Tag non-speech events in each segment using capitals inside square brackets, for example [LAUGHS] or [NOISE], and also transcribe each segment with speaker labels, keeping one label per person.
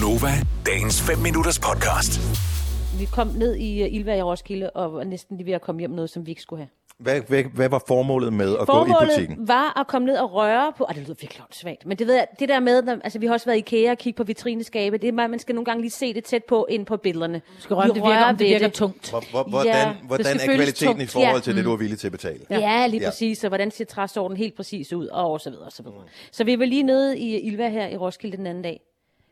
Speaker 1: Gunova, dagens 5 minutters podcast.
Speaker 2: Vi kom ned i uh, Ilva i Roskilde, og var næsten lige ved at komme hjem med noget, som vi ikke skulle have.
Speaker 3: Hvad, hvad, hvad var formålet med at gå i butikken?
Speaker 2: Formålet var at komme ned og røre på... Ej, det lyder virkelig svagt, men det, ved jeg, det der med... Når, altså, vi har også været i IKEA og kigge på vitrineskabe. Det er, man skal nogle gange lige se det tæt på ind på billederne.
Speaker 4: Du skal røre, det virker,
Speaker 2: rører
Speaker 4: om det virker
Speaker 2: det.
Speaker 4: tungt.
Speaker 3: Hvor, hvor,
Speaker 2: Ja,
Speaker 3: hvordan hvordan er kvaliteten
Speaker 4: tungt.
Speaker 3: i forhold
Speaker 2: Ja.
Speaker 3: til det, du er villig til at betale?
Speaker 2: Ja, ja lige
Speaker 3: Ja.
Speaker 2: præcis. Og hvordan ser træsorten helt præcis ud, og så videre, og så videre. Så vi var lige nede i Ilva her i Roskilde den anden dag.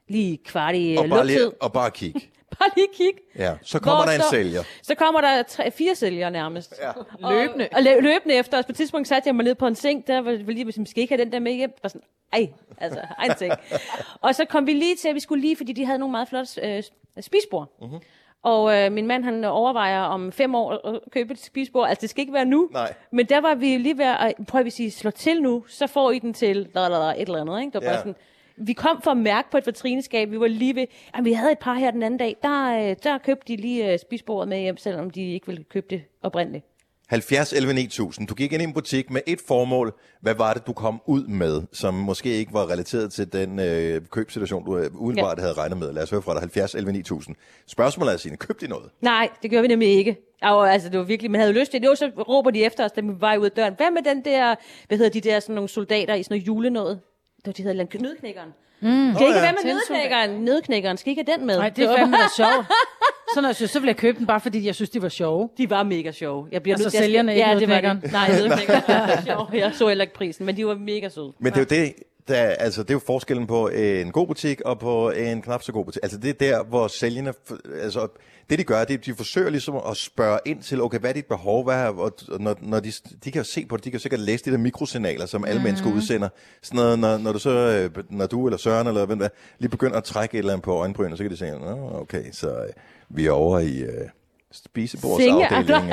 Speaker 2: Lige kvart i
Speaker 3: Og
Speaker 2: øh,
Speaker 3: bare, lige,
Speaker 2: luftid.
Speaker 3: og bare kig. [LAUGHS]
Speaker 2: Bare lige kig.
Speaker 3: Ja. Så kommer
Speaker 2: Hvor
Speaker 3: der en
Speaker 2: står-
Speaker 3: sælger.
Speaker 2: Så kommer der tre, fire sælgere nærmest. Ja.
Speaker 4: Løbende.
Speaker 2: Og, og lø- løbende efter os. På et tidspunkt satte jeg mig ned på en seng, der var lige, hvis vi skal ikke have den der med hjem. Var sådan, ej, altså, ej en seng. [LAUGHS] og så kom vi lige til, at vi skulle lige, fordi de havde nogle meget flotte øh, spisbord.
Speaker 3: Mhm.
Speaker 2: Mm-hmm. Og øh, min mand, han overvejer om fem år at købe et spisbord. Altså, det skal ikke være nu.
Speaker 3: Nej.
Speaker 2: Men der var vi lige ved at, prøv at sige, slå til nu, så får I den til la, la, la, et eller andet. Ikke? Det var
Speaker 3: Ja.
Speaker 2: bare sådan, vi kom for at mærke på et vitrineskab, vi var lige ved, jamen, vi havde et par her den anden dag, der, øh, der købte de lige øh, spisbordet med hjem, selvom de ikke ville købe det oprindeligt.
Speaker 3: 70 11 9000. Du gik ind i en butik med et formål. Hvad var det, du kom ud med, som måske ikke var relateret til den øh, købsituation, du øh, udenbart
Speaker 2: Ja.
Speaker 3: havde regnet med? Lad os høre fra dig. 70 11 9000. Spørgsmålet er, Signe, købte de noget?
Speaker 2: Nej, det gjorde vi nemlig ikke. Og, altså, det var virkelig, man havde lyst til det. Jo, så råber de efter os, da vi var ud af døren. Hvad med den der, hvad hedder de der, sådan nogle soldater i sådan noget julenåde? Det var, de hedder nødknækkeren. Mm. Kan ikke
Speaker 3: ja.
Speaker 2: være med nødknækkeren? Nødknækkeren, skal I ikke have den med?
Speaker 4: Nej, det er
Speaker 2: var
Speaker 4: fandme da sjovt. [LAUGHS] Så når jeg synes, så vil jeg købe den, bare fordi jeg synes, de var sjove.
Speaker 2: De var mega sjove. Jeg bliver
Speaker 4: Altså,
Speaker 2: nødt til at-
Speaker 4: sælgerne, ikke
Speaker 2: ja, det var [LAUGHS] det. Nej, nødknækkeren var sjov. Jeg så heller ikke prisen, men de var mega søde.
Speaker 3: Men det er jo det, der, altså, det er jo forskellen på en god butik og på en knap så god butik. Altså det er der, hvor sælgerne, altså det de gør, det er, de forsøger ligesom at spørge ind til, okay, hvad er dit behov, hvad er, og når, når de, de kan jo se på det, de kan jo sikkert læse de der mikrosignaler, som alle mm. mennesker udsender. Sådan noget, når, når du så, øh, når du eller Søren eller hvem der, lige begynder at trække et eller andet på øjenbrynet, så kan de sige, Nå, okay, så øh, vi er over i øh, spisebordsafdelingen.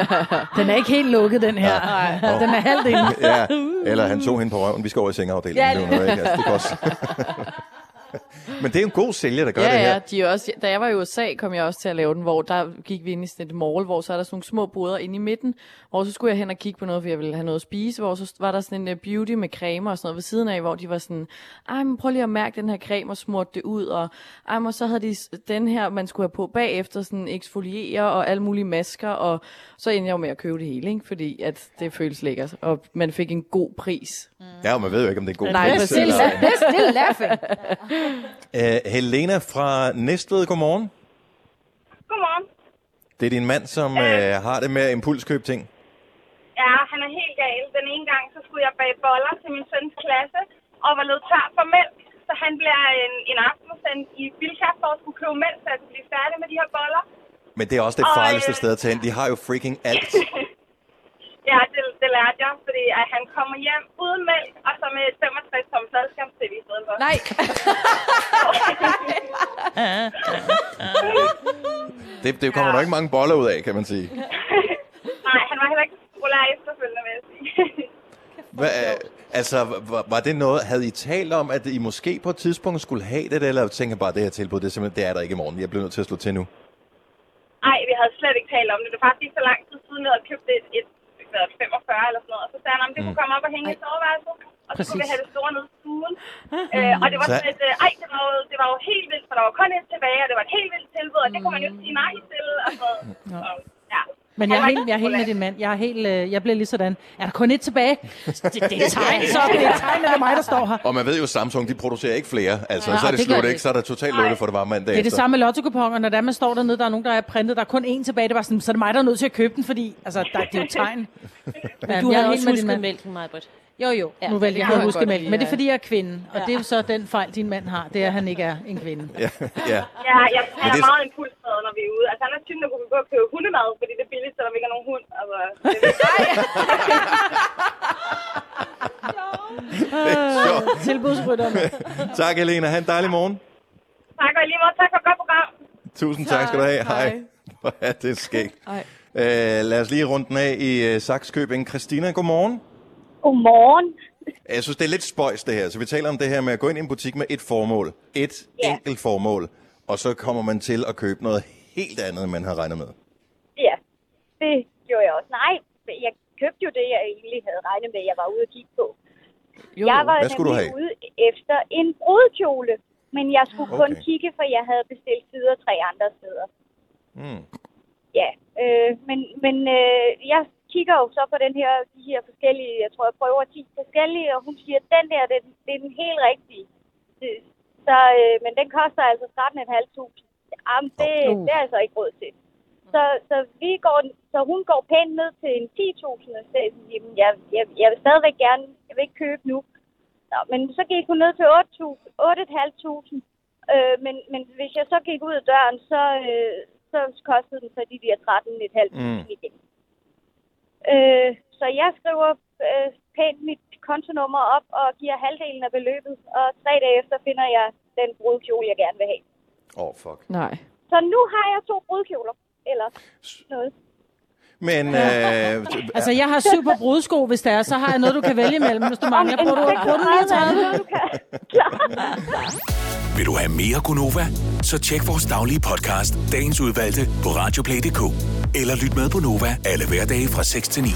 Speaker 3: [LAUGHS]
Speaker 4: Den er ikke helt lukket, den her. Ja. Den er halvt inde.
Speaker 3: ja, eller han tog hende på røven, vi skal over i sengeafdelingen.
Speaker 2: Ja,
Speaker 3: Ja, det, ikke? Altså, det kan også. [LAUGHS] Men det er jo en god sælger, der gør det
Speaker 5: Ja,
Speaker 3: her.
Speaker 5: ja, de er også, da jeg var i USA, kom jeg også til at lave den, hvor der gik vi ind i sådan et mall, hvor så er der sådan nogle små boder inde i midten, hvor så skulle jeg hen og kigge på noget, for jeg ville have noget at spise, hvor så var der sådan en uh, beauty med creme og sådan noget ved siden af, hvor de var sådan, ej, men prøv lige at mærke den her creme og smurt det ud, og, ej, men så havde de den her, man skulle have på bagefter, sådan eksfoliere og alle mulige masker, og så endte jeg jo med at købe det hele, ikke? fordi at det føles lækkert, og man fik en god pris.
Speaker 3: Ja, og man ved jo ikke, om det er en god
Speaker 5: Nej,
Speaker 3: pris.
Speaker 5: præcis.
Speaker 3: eller-
Speaker 4: still laughing. [LAUGHS]
Speaker 3: Øh, Helena fra Næstved, godmorgen.
Speaker 6: Godmorgen.
Speaker 3: Det er din mand, som øh, har det med at impulskøbe ting.
Speaker 6: Ja, han er helt gal. Den ene gang, så skulle jeg bage boller til min søns klasse, og var løbet tør for mælk. Så han bliver en, en aften sendt i Bilka for at skulle købe mælk, så jeg kunne blive færdig med de her boller.
Speaker 3: Men det er også det
Speaker 6: Og,
Speaker 3: farligste
Speaker 6: øh,
Speaker 3: sted at tage hen. De har jo freaking alt. [LAUGHS]
Speaker 6: Ja, det, det lærte jeg, fordi at han kommer hjem uden mælk, og så med 65 tom fladskærms-tv i stedet for.
Speaker 5: Nej, [LAUGHS]
Speaker 3: Det, det kommer ja. nok ikke mange boller ud af, kan man sige.
Speaker 6: Nej, han var heller ikke populær efterfølgende, vil jeg sige. [LAUGHS]
Speaker 3: Hvad, øh, altså, var, var det noget, havde I talt om, at I måske på et tidspunkt skulle have det, eller tænker bare, det her tilbud, det er simpelthen, det er der ikke i morgen. Jeg bliver nødt til at slå til nu.
Speaker 6: Nej, vi havde slet ikke talt om det. Det var faktisk ikke så lang tid siden, jeg havde købt et, et, et 45 eller sådan noget. Og så sagde han, om det kunne komme op og hænge i soveværelset. Og så kunne vi
Speaker 4: Præcis.
Speaker 6: have det store nede stuen. øh, og det var
Speaker 3: Så-
Speaker 6: sådan et, øh, ej, det var, jo, det var jo helt vildt, for der var kun et tilbage, og det var et helt vildt tilbud, og det kunne man jo ikke sige nej til. Og så, så, ja.
Speaker 4: Men jeg er helt, jeg er helt med din mand. Jeg er, helt, øh, jeg bliver lige sådan. Er der kun et tilbage? Det, det er tegn, så det er tegn, at det er mig, der står her.
Speaker 3: Og man ved jo, Samsung, de producerer ikke flere. Altså,
Speaker 4: Ja,
Speaker 3: så er det
Speaker 4: det
Speaker 3: slut, ikke? Så er der totalt lukket for det var mandag
Speaker 4: Det er det
Speaker 3: efter.
Speaker 4: samme med lottokuponer, når der man står dernede, der er nogen, der er printet, der er kun én tilbage, det var sådan, så er det mig, der er nødt til at købe den, fordi altså, der, det er jo tegn. [LAUGHS] Ja,
Speaker 2: Du
Speaker 4: jeg
Speaker 2: har
Speaker 4: er
Speaker 2: også
Speaker 4: helt med din
Speaker 2: husket
Speaker 4: mælk.
Speaker 2: mælken, Majbrit.
Speaker 4: Jo, jo.
Speaker 2: Ja,
Speaker 4: nu vel,
Speaker 5: det
Speaker 4: jeg
Speaker 5: kan
Speaker 4: mælk.
Speaker 5: lide,
Speaker 4: Men det er, fordi jeg er kvinde, og det er jo så den fejl, din mand har. Det er, at han ikke er en kvinde.
Speaker 3: Ja, ja.
Speaker 6: Ja, jeg
Speaker 3: det
Speaker 6: er
Speaker 3: er-
Speaker 6: meget impulsdrevet, når vi er ude. Altså, han er typen, der kunne gå og købe hundemad, fordi det er billigt, selvom vi ikke har nogen hund. Altså, det er [LAUGHS]
Speaker 4: Tilbudsrytterne. [LAUGHS]
Speaker 3: tak, Helena. Ha' en dejlig morgen.
Speaker 6: tak, og lige måde, tak for et godt program.
Speaker 3: Tusind tak skal du have. Hej. Hvor er det skægt.
Speaker 5: Hej.
Speaker 3: Øh, lad os lige rundt den af i uh, Saxkøbing. Christina, godmorgen.
Speaker 6: Godmorgen.
Speaker 3: Jeg synes, det er lidt spøjs det her. Så vi taler om det her med at gå ind i en butik med et formål. Et
Speaker 6: Ja.
Speaker 3: enkelt formål. Og så kommer man til at købe noget helt andet, end man har regnet med.
Speaker 7: Ja, det gjorde jeg også. Nej, jeg købte jo det, jeg egentlig havde regnet med, jeg var ude at kigge på.
Speaker 5: Jo,
Speaker 7: jeg var
Speaker 3: Hvad skulle du have?
Speaker 7: ude efter en brudekjole. Men jeg skulle kun
Speaker 3: Okay.
Speaker 7: kigge, for jeg havde bestilt sider tre andre steder.
Speaker 3: Mm.
Speaker 7: Ja, øh, men, men øh, jeg kigger jo så på den her, de her forskellige, jeg tror, jeg prøver 10 forskellige, og hun siger, at den der, det, det er den helt rigtige. Det- Så, øh, men den koster altså 13.500. Jamen, det,
Speaker 2: Uh.
Speaker 7: det er altså ikke råd til. Så, så, vi går, så hun går pænt ned til en 10.000 og siger, jamen, jeg, jeg, jeg vil stadigvæk gerne, jeg vil ikke købe nu. Nå, men så gik hun ned til 8.000, 8.500. Øh, men, men hvis jeg så gik ud af døren, så, øh, så kostede den så de der 13.500
Speaker 3: Mm.
Speaker 7: mm. igen. Øh, så jeg skriver øh, pænt mit kontonummer op og giver halvdelen af beløbet, og tre dage efter finder jeg den brudkjole, jeg gerne vil have.
Speaker 3: Åh, oh, fuck.
Speaker 5: Nej.
Speaker 7: Så nu har jeg to brudkjoler, eller noget.
Speaker 3: Men, øh,
Speaker 4: Altså, jeg har syv på brudsko, hvis det er, så har jeg noget, du kan vælge imellem, hvis du mangler. Bruger du, bruger du 39?
Speaker 7: Noget, du kan. Klar.
Speaker 1: Vil du have mere Gunova? Så tjek vores daglige podcast, dagens udvalgte, på radioplay.dk. Eller lyt med på Nova alle hverdage fra 6 til 9.